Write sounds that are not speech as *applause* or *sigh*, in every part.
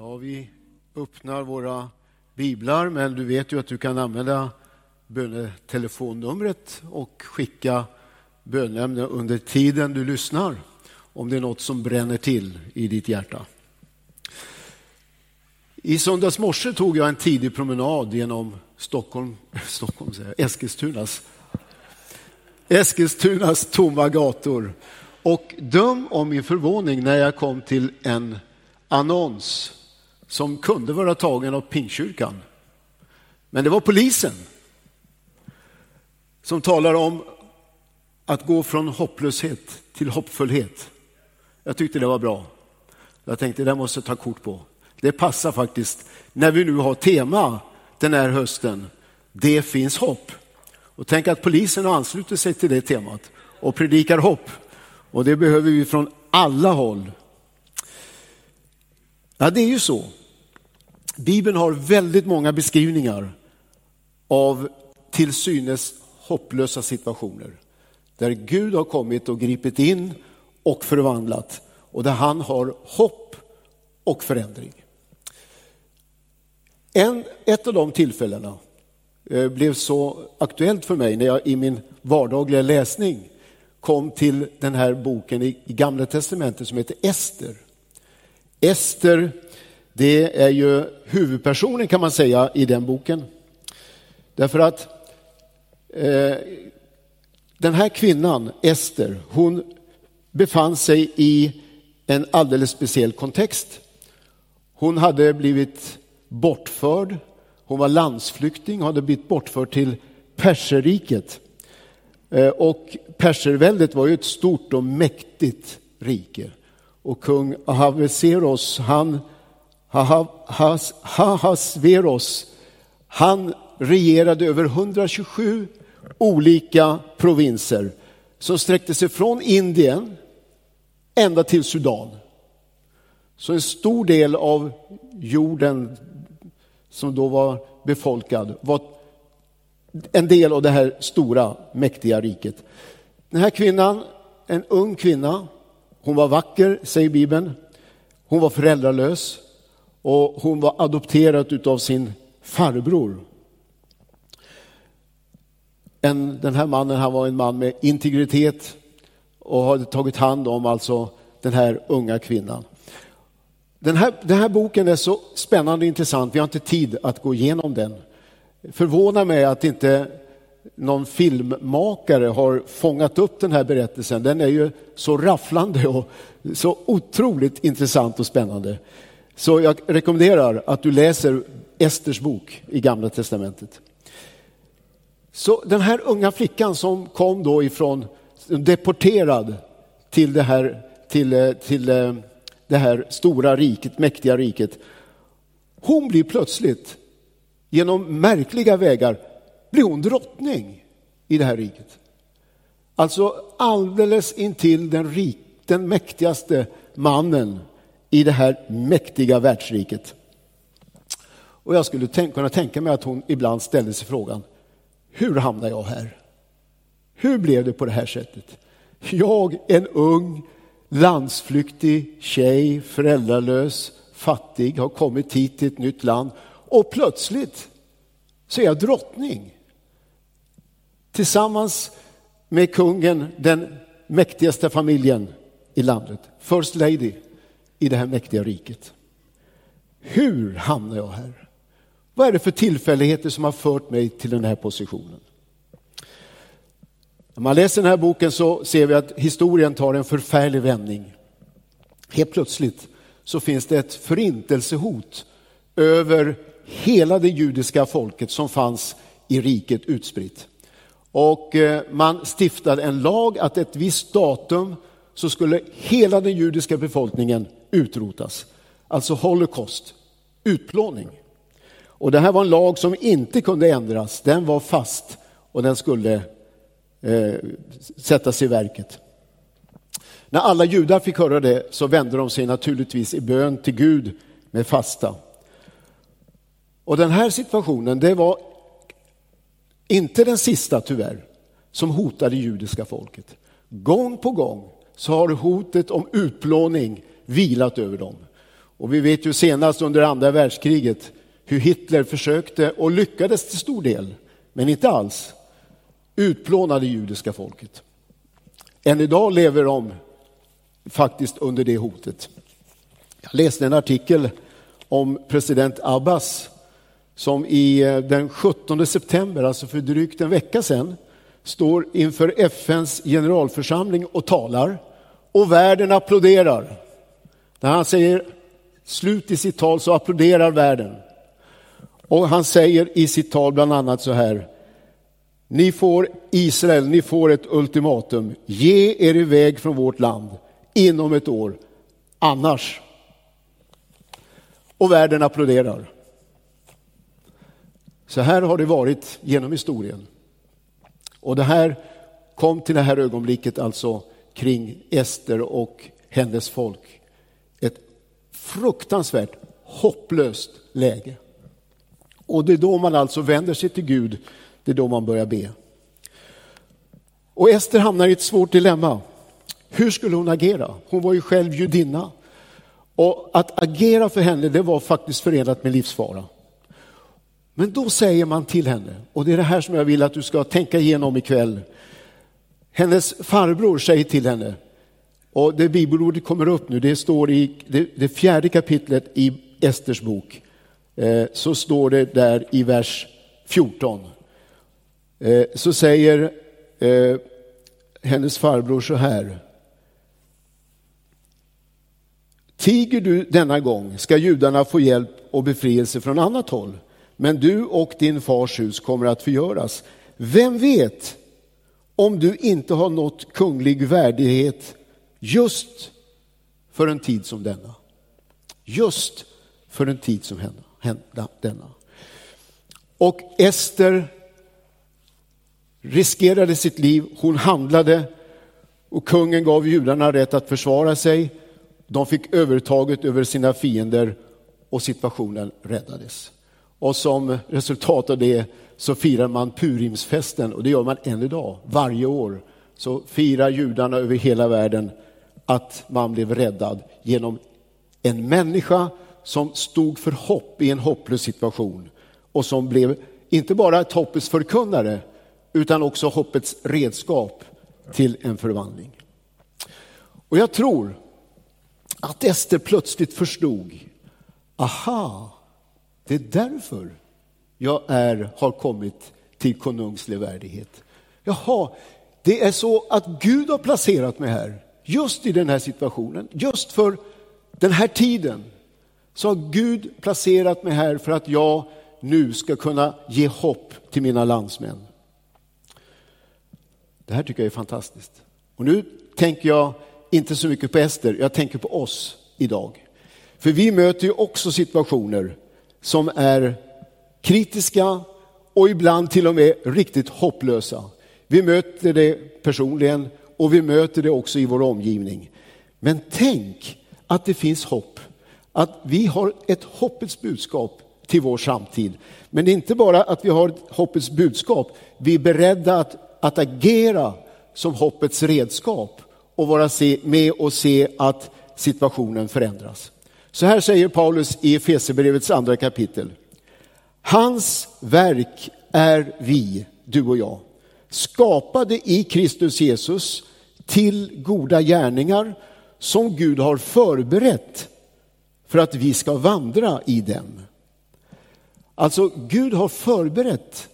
Ja, vi öppnar våra biblar, men du vet ju att du kan använda bönetelefonnumret och skicka bönämne under tiden du lyssnar om det är något som bränner till i ditt hjärta. I söndags morse tog jag en tidig promenad genom Stockholm, *laughs* Stockholm säger jag, Eskilstunas, Eskilstunas tomma gator. Och döm om min förvåning när jag kom till en annons som kunde vara tagen av Pingstkyrkan. Men det var polisen som talar om att gå från hopplöshet till hoppfullhet. Jag tyckte det var bra. Jag tänkte det måste jag ta kort på. Det passar faktiskt när vi nu har tema den här hösten. Det finns hopp. Och tänk att polisen har anslutit sig till det temat och predikar hopp. Och det behöver vi från alla håll. Ja, det är ju så Bibeln har väldigt många beskrivningar av till synes hopplösa situationer. Där Gud har kommit och gripit in och förvandlat och där han har hopp och förändring. En, ett av de tillfällena eh, blev så aktuellt för mig när jag i min vardagliga läsning kom till den här boken i Gamla Testamentet som heter Ester. Ester det är ju huvudpersonen kan man säga i den boken. Därför att eh, den här kvinnan, Ester, hon befann sig i en alldeles speciell kontext. Hon hade blivit bortförd, hon var landsflykting, hade blivit bortförd till Perserriket. Eh, och Perserväldet var ju ett stort och mäktigt rike. Och kung Ahasveros, han Hahasveros, han regerade över 127 olika provinser som sträckte sig från Indien ända till Sudan. Så en stor del av jorden som då var befolkad var en del av det här stora mäktiga riket. Den här kvinnan, en ung kvinna, hon var vacker, säger Bibeln. Hon var föräldralös och hon var adopterad av sin farbror. En, den här mannen han var en man med integritet och hade tagit hand om alltså den här unga kvinnan. Den här, den här boken är så spännande och intressant, vi har inte tid att gå igenom den. Förvånar mig att inte någon filmmakare har fångat upp den här berättelsen. Den är ju så rafflande och så otroligt intressant och spännande. Så jag rekommenderar att du läser Esters bok i Gamla Testamentet. Så den här unga flickan som kom då ifrån, deporterad till det här, till, eh, till eh, det här stora riket, mäktiga riket. Hon blir plötsligt, genom märkliga vägar, blir hon drottning i det här riket. Alltså alldeles intill den, rik, den mäktigaste mannen i det här mäktiga världsriket. Och jag skulle tänk, kunna tänka mig att hon ibland ställde sig frågan, hur hamnar jag här? Hur blev det på det här sättet? Jag, en ung, landsflyktig tjej, föräldralös, fattig, har kommit hit till ett nytt land och plötsligt så är jag drottning. Tillsammans med kungen, den mäktigaste familjen i landet, First Lady i det här mäktiga riket. Hur hamnar jag här? Vad är det för tillfälligheter som har fört mig till den här positionen? När man läser den här boken så ser vi att historien tar en förfärlig vändning. Helt plötsligt så finns det ett förintelsehot över hela det judiska folket som fanns i riket utspritt. Och eh, man stiftade en lag att ett visst datum så skulle hela den judiska befolkningen utrotas. Alltså Holocaust, utplåning. Och det här var en lag som inte kunde ändras, den var fast och den skulle eh, sättas i verket. När alla judar fick höra det så vände de sig naturligtvis i bön till Gud med fasta. Och den här situationen, det var inte den sista tyvärr, som hotade judiska folket. Gång på gång så har hotet om utplåning vilat över dem. Och vi vet ju senast under andra världskriget hur Hitler försökte och lyckades till stor del, men inte alls, utplåna det judiska folket. Än idag lever de faktiskt under det hotet. Jag läste en artikel om president Abbas som i eh, den 17 september, alltså för drygt en vecka sedan, står inför FNs generalförsamling och talar och världen applåderar. När han säger slut i sitt tal så applåderar världen. Och han säger i sitt tal bland annat så här. Ni får Israel, ni får ett ultimatum. Ge er iväg från vårt land inom ett år. Annars. Och världen applåderar. Så här har det varit genom historien. Och det här kom till det här ögonblicket alltså kring Ester och hennes folk. Ett fruktansvärt hopplöst läge. Och det är då man alltså vänder sig till Gud, det är då man börjar be. Och Ester hamnar i ett svårt dilemma. Hur skulle hon agera? Hon var ju själv judinna. Och att agera för henne, det var faktiskt förenat med livsfara. Men då säger man till henne, och det är det här som jag vill att du ska tänka igenom ikväll. Hennes farbror säger till henne, och det bibelordet kommer upp nu, det står i det, det fjärde kapitlet i Esters bok. Eh, så står det där i vers 14. Eh, så säger eh, hennes farbror så här. Tiger du denna gång ska judarna få hjälp och befrielse från annat håll men du och din fars hus kommer att förgöras. Vem vet om du inte har nått kunglig värdighet just för en tid som denna. Just för en tid som denna. Och Ester riskerade sitt liv, hon handlade och kungen gav judarna rätt att försvara sig. De fick övertaget över sina fiender och situationen räddades. Och som resultat av det så firar man Purimsfesten och det gör man än idag. Varje år så firar judarna över hela världen att man blev räddad genom en människa som stod för hopp i en hopplös situation och som blev inte bara ett hoppets förkunnare utan också hoppets redskap till en förvandling. Och jag tror att Ester plötsligt förstod, aha, det är därför jag är, har kommit till konungslig värdighet. Jaha, det är så att Gud har placerat mig här, just i den här situationen, just för den här tiden. Så har Gud placerat mig här för att jag nu ska kunna ge hopp till mina landsmän. Det här tycker jag är fantastiskt. Och nu tänker jag inte så mycket på Ester, jag tänker på oss idag. För vi möter ju också situationer som är kritiska och ibland till och med riktigt hopplösa. Vi möter det personligen och vi möter det också i vår omgivning. Men tänk att det finns hopp, att vi har ett hoppets budskap till vår samtid. Men det är inte bara att vi har ett hoppets budskap, vi är beredda att, att agera som hoppets redskap och vara med och se att situationen förändras. Så här säger Paulus i Efesierbrevets andra kapitel. Hans verk är vi, du och jag, skapade i Kristus Jesus till goda gärningar som Gud har förberett för att vi ska vandra i dem. Alltså, Gud har förberett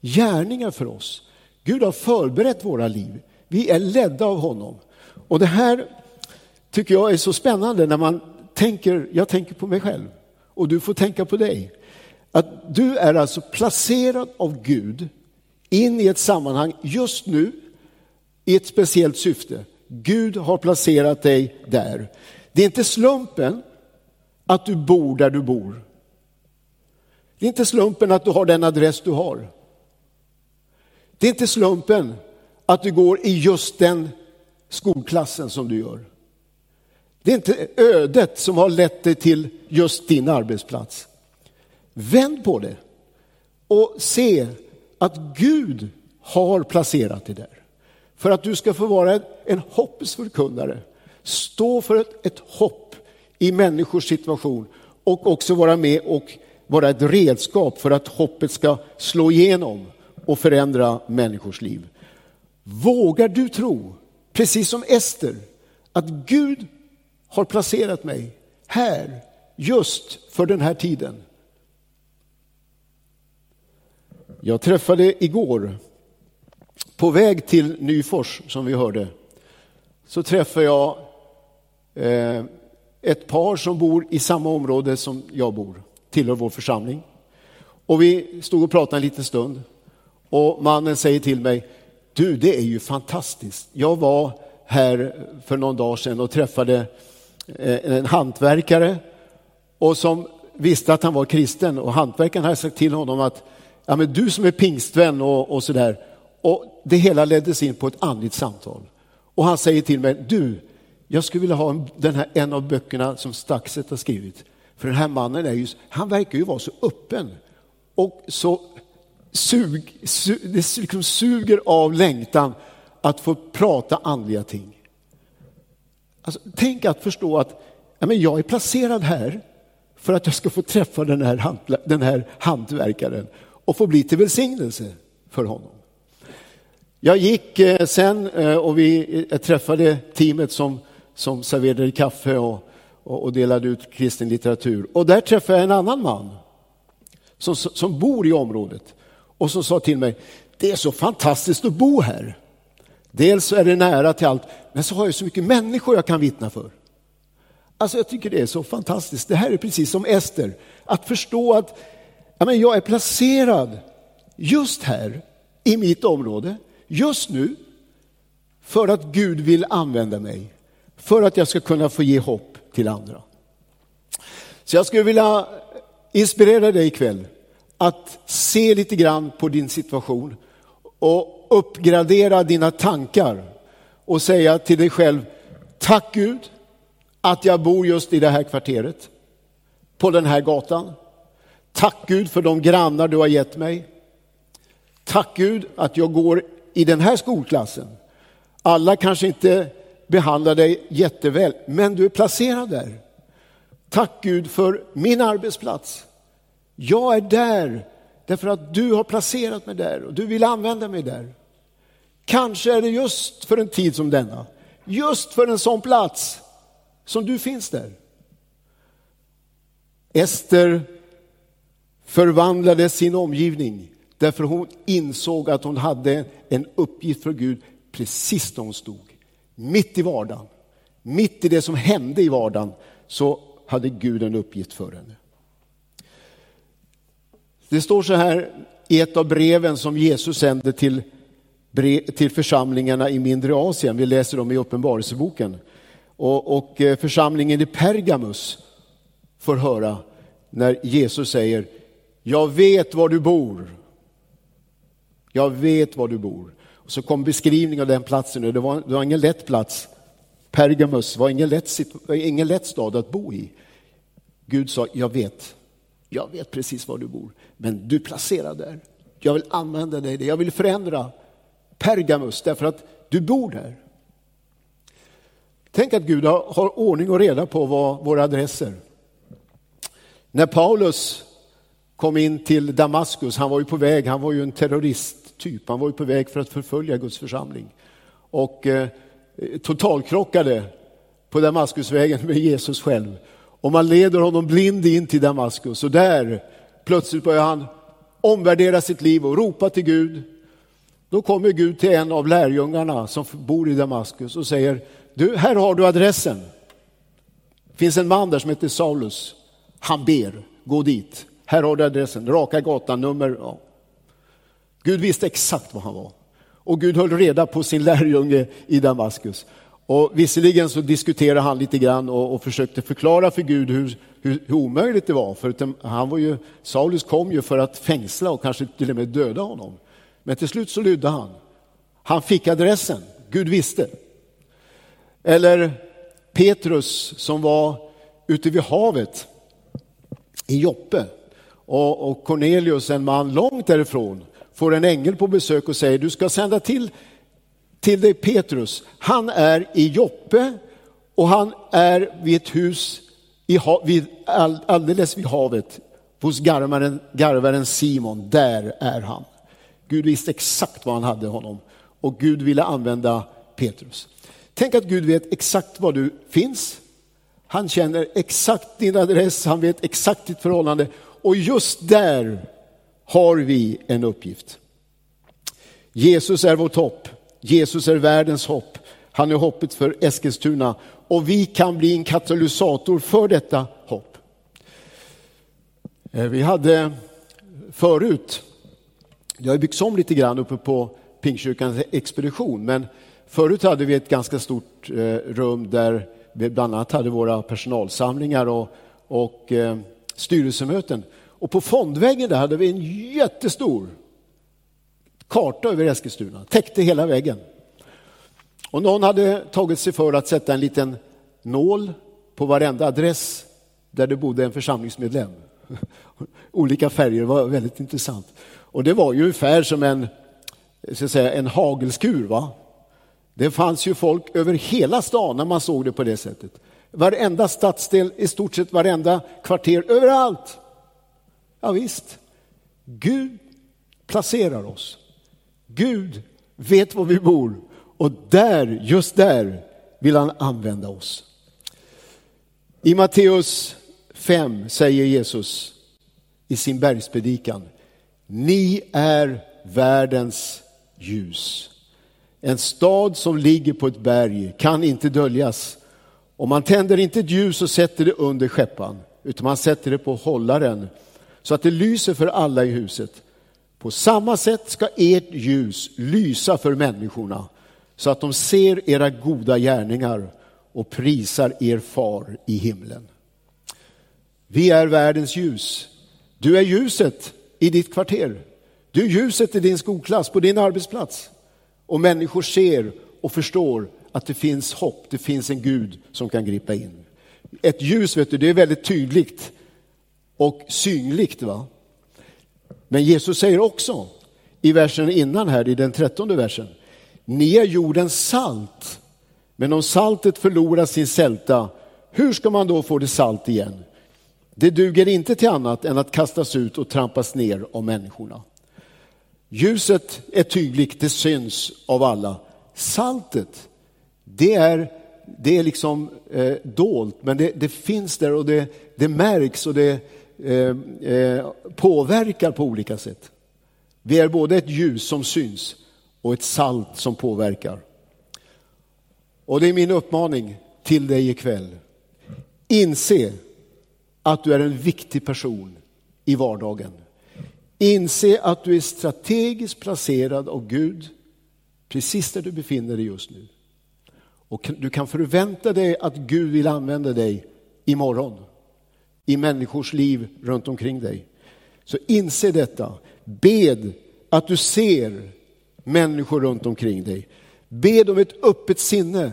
gärningar för oss. Gud har förberett våra liv. Vi är ledda av honom. Och det här tycker jag är så spännande när man tänker, jag tänker på mig själv och du får tänka på dig. Att du är alltså placerad av Gud in i ett sammanhang just nu i ett speciellt syfte. Gud har placerat dig där. Det är inte slumpen att du bor där du bor. Det är inte slumpen att du har den adress du har. Det är inte slumpen att du går i just den skolklassen som du gör. Det är inte ödet som har lett dig till just din arbetsplats. Vänd på det och se att Gud har placerat dig där. För att du ska få vara en hoppsförkunnare. Stå för ett, ett hopp i människors situation och också vara med och vara ett redskap för att hoppet ska slå igenom och förändra människors liv. Vågar du tro, precis som Ester, att Gud har placerat mig här just för den här tiden? Jag träffade igår, på väg till Nyfors som vi hörde, så träffade jag eh, ett par som bor i samma område som jag bor, tillhör vår församling. Och vi stod och pratade en liten stund och mannen säger till mig, du det är ju fantastiskt. Jag var här för någon dag sedan och träffade Eh, en hantverkare och som visste att han var kristen och hantverkaren hade sagt till honom att ja, men du som är pingstvän och, och sådär. Och det hela leddes in på ett andligt samtal. Och han säger till mig, du, jag skulle vilja ha en, den här, en av böckerna som Staxet har skrivit. För den här mannen är ju, han verkar ju vara så öppen och så sug, su, det liksom suger av längtan att få prata andliga ting. Alltså, tänk att förstå att ja, men jag är placerad här för att jag ska få träffa den här, den här hantverkaren och få bli till välsignelse för honom. Jag gick eh, sen eh, och vi eh, träffade teamet som, som serverade kaffe och, och, delade ut kristen litteratur. Och där träffade jag en annan man som, som bor i området och som sa till mig, det är så fantastiskt att bo här. Dels är det nära till allt, men så har jag så mycket människor jag kan vittna för. Alltså jag tycker det är så fantastiskt. Det här är precis som Ester, att förstå att ja, men jag är placerad just här i mitt område, just nu, för att Gud vill använda mig, för att jag ska kunna få ge hopp till andra. Så jag skulle vilja inspirera dig ikväll att se lite grann på din situation och uppgradera dina tankar och säga till dig själv, tack Gud att jag bor just i det här kvarteret, på den här gatan. Tack Gud för de grannar du har gett mig. Tack Gud att jag går i den här skolklassen. Alla kanske inte behandlar dig jätteväl, men du är placerad där. Tack Gud för min arbetsplats. Jag är där därför att du har placerat mig där och du vill använda mig där. Kanske är det just för en tid som denna, just för en sån plats som du finns där. Ester förvandlade sin omgivning därför hon insåg att hon hade en uppgift för Gud precis där hon stod. Mitt i vardagen, mitt i det som hände i vardagen så hade Gud en uppgift för henne. Det står så här i ett av breven som Jesus sände till, till församlingarna i mindre Asien. Vi läser dem i Uppenbarelseboken. Och, och eh, församlingen i Pergamus får höra när Jesus säger jag vet var du bor. Jag vet var du bor. Och så kom beskrivningen av den platsen. Det var, det var ingen lätt plats. Pergamus var ingen lätt, ingen lätt stad att bo i. Gud sa, jag vet. Jag vet precis var du bor. Men du är placerad där. Jag vill använda dig. Jag vill förändra Pergamus därför att du bor där. Tänk att Gud har, har ordning och reda på vad, våra adresser. När Paulus kom in till Damaskus, han var ju på väg, han var ju en terroristtyp, han var ju på väg för att förfölja Guds församling. Och eh, totalkrockade på Damaskusvägen med Jesus själv. Och man leder honom blind in till Damaskus och där plötsligt börjar han omvärdera sitt liv och ropa till Gud. Då kommer Gud till en av lärjungarna som bor i Damaskus och säger, du, här har du adressen. Det finns en man där som heter Saulus. Han ber, gå dit. Här har du adressen, raka gatan, nummer. Ja. Gud visste exakt var han var. Och Gud höll reda på sin lärjunge i Damaskus. Och visserligen så diskuterade han lite grann och, och försökte förklara för Gud hur, hur, hur, omöjligt det var. För eh, han var ju, Saulus kom ju för att fängsla och kanske till och med döda honom. Men till slut så lydde han. Han fick adressen, Gud visste. Eller Petrus som var ute vid havet i Joppe. Och, och Cornelius, en man långt därifrån, får en ängel på besök och säger du ska sända till, till dig Petrus. Han är i Joppe och han är vid ett hus i, vid, alldeles vid havet hos garvaren, garvaren Simon, där är han. Gud visste exakt var han hade honom och Gud ville använda Petrus. Tänk att Gud vet exakt var du finns. Han känner exakt din adress, han vet exakt ditt förhållande och just där har vi en uppgift. Jesus är vårt hopp. Jesus är världens hopp. Han är hoppet för Eskilstuna och vi kan bli en katalysator för detta hopp. Eh, vi hade förut, det har byggts om lite grann uppe på Pingstkyrkans expedition, men förut hade vi ett ganska stort eh, rum där vi bland annat hade våra personalsamlingar och, och eh, styrelsemöten. Och på fondväggen där hade vi en jättestor karta över Eskilstuna, täckte hela väggen. Och någon hade tagit sig för att sätta en liten nål på varenda adress där det bodde en församlingsmedlem. *laughs* Olika färger var väldigt intressant. Och det var ju ungefär som en, ska säga, en hagelskur. Va? Det fanns ju folk över hela stan när man såg det på det sättet. Varenda stadsdel, i stort sett varenda kvarter, överallt. Ja, visst, Gud placerar oss. Gud vet var vi bor och där, just där vill han använda oss. I Matteus 5 säger Jesus i sin bergspredikan, ni är världens ljus. En stad som ligger på ett berg kan inte döljas. Och man tänder inte ett ljus och sätter det under skeppan, utan man sätter det på hållaren så att det lyser för alla i huset. På samma sätt ska ert ljus lysa för människorna så att de ser era goda gärningar och prisar er far i himlen. Vi är världens ljus. Du är ljuset i ditt kvarter. Du är ljuset i din skolklass, på din arbetsplats. Och människor ser och förstår att det finns hopp, det finns en Gud som kan gripa in. Ett ljus, vet du, det är väldigt tydligt och synligt. Va? Men Jesus säger också i versen innan här, i den trettonde versen, ni är jordens salt. Men om saltet förlorar sin sälta, hur ska man då få det salt igen? Det duger inte till annat än att kastas ut och trampas ner av människorna. Ljuset är tydligt, det syns av alla. Saltet, det är, det är liksom eh, dolt, men det, det, finns där och det, det märks och det Eh, eh, påverkar på olika sätt. Vi är både ett ljus som syns och ett salt som påverkar. Och det är min uppmaning till dig ikväll. Inse att du är en viktig person i vardagen. Inse att du är strategiskt placerad av Gud precis där du befinner dig just nu. Och du kan förvänta dig att Gud vill använda dig imorgon i människors liv runt omkring dig. Så inse detta. Bed att du ser människor runt omkring dig. Bed om ett öppet sinne.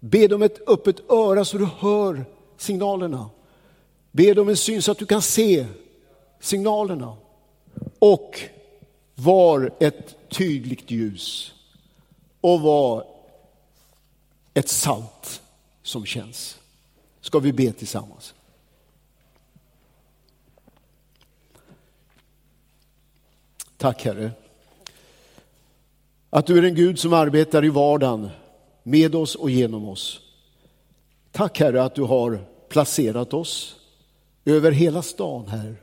Bed om ett öppet öra så du hör signalerna. Bed om en syn så att du kan se signalerna. Och var ett tydligt ljus. Och var ett salt som känns. Ska vi be tillsammans? Tack Herre. Att du är en Gud som arbetar i vardagen med oss och genom oss. Tack Herre att du har placerat oss över hela stan här.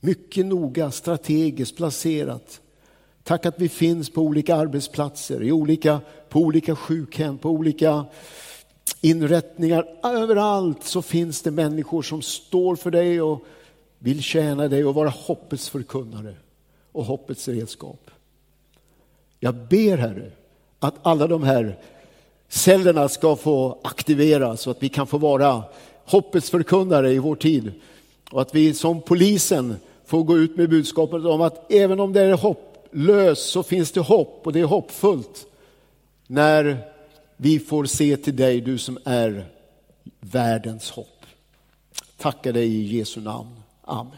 Mycket noga, strategiskt placerat. Tack att vi finns på olika arbetsplatser, i olika, på olika sjukhem, på olika inrättningar. Överallt så finns det människor som står för dig och vill tjäna dig och vara hoppets förkunnare och hoppets redskap. Jag ber Herre att alla de här cellerna ska få aktiveras så att vi kan få vara hoppets förkunnare i vår tid. Och att vi som polisen får gå ut med budskapet om att även om det är hopplöst så finns det hopp och det är hoppfullt när vi får se till dig, du som är världens hopp. Tackar dig i Jesu namn. Amen.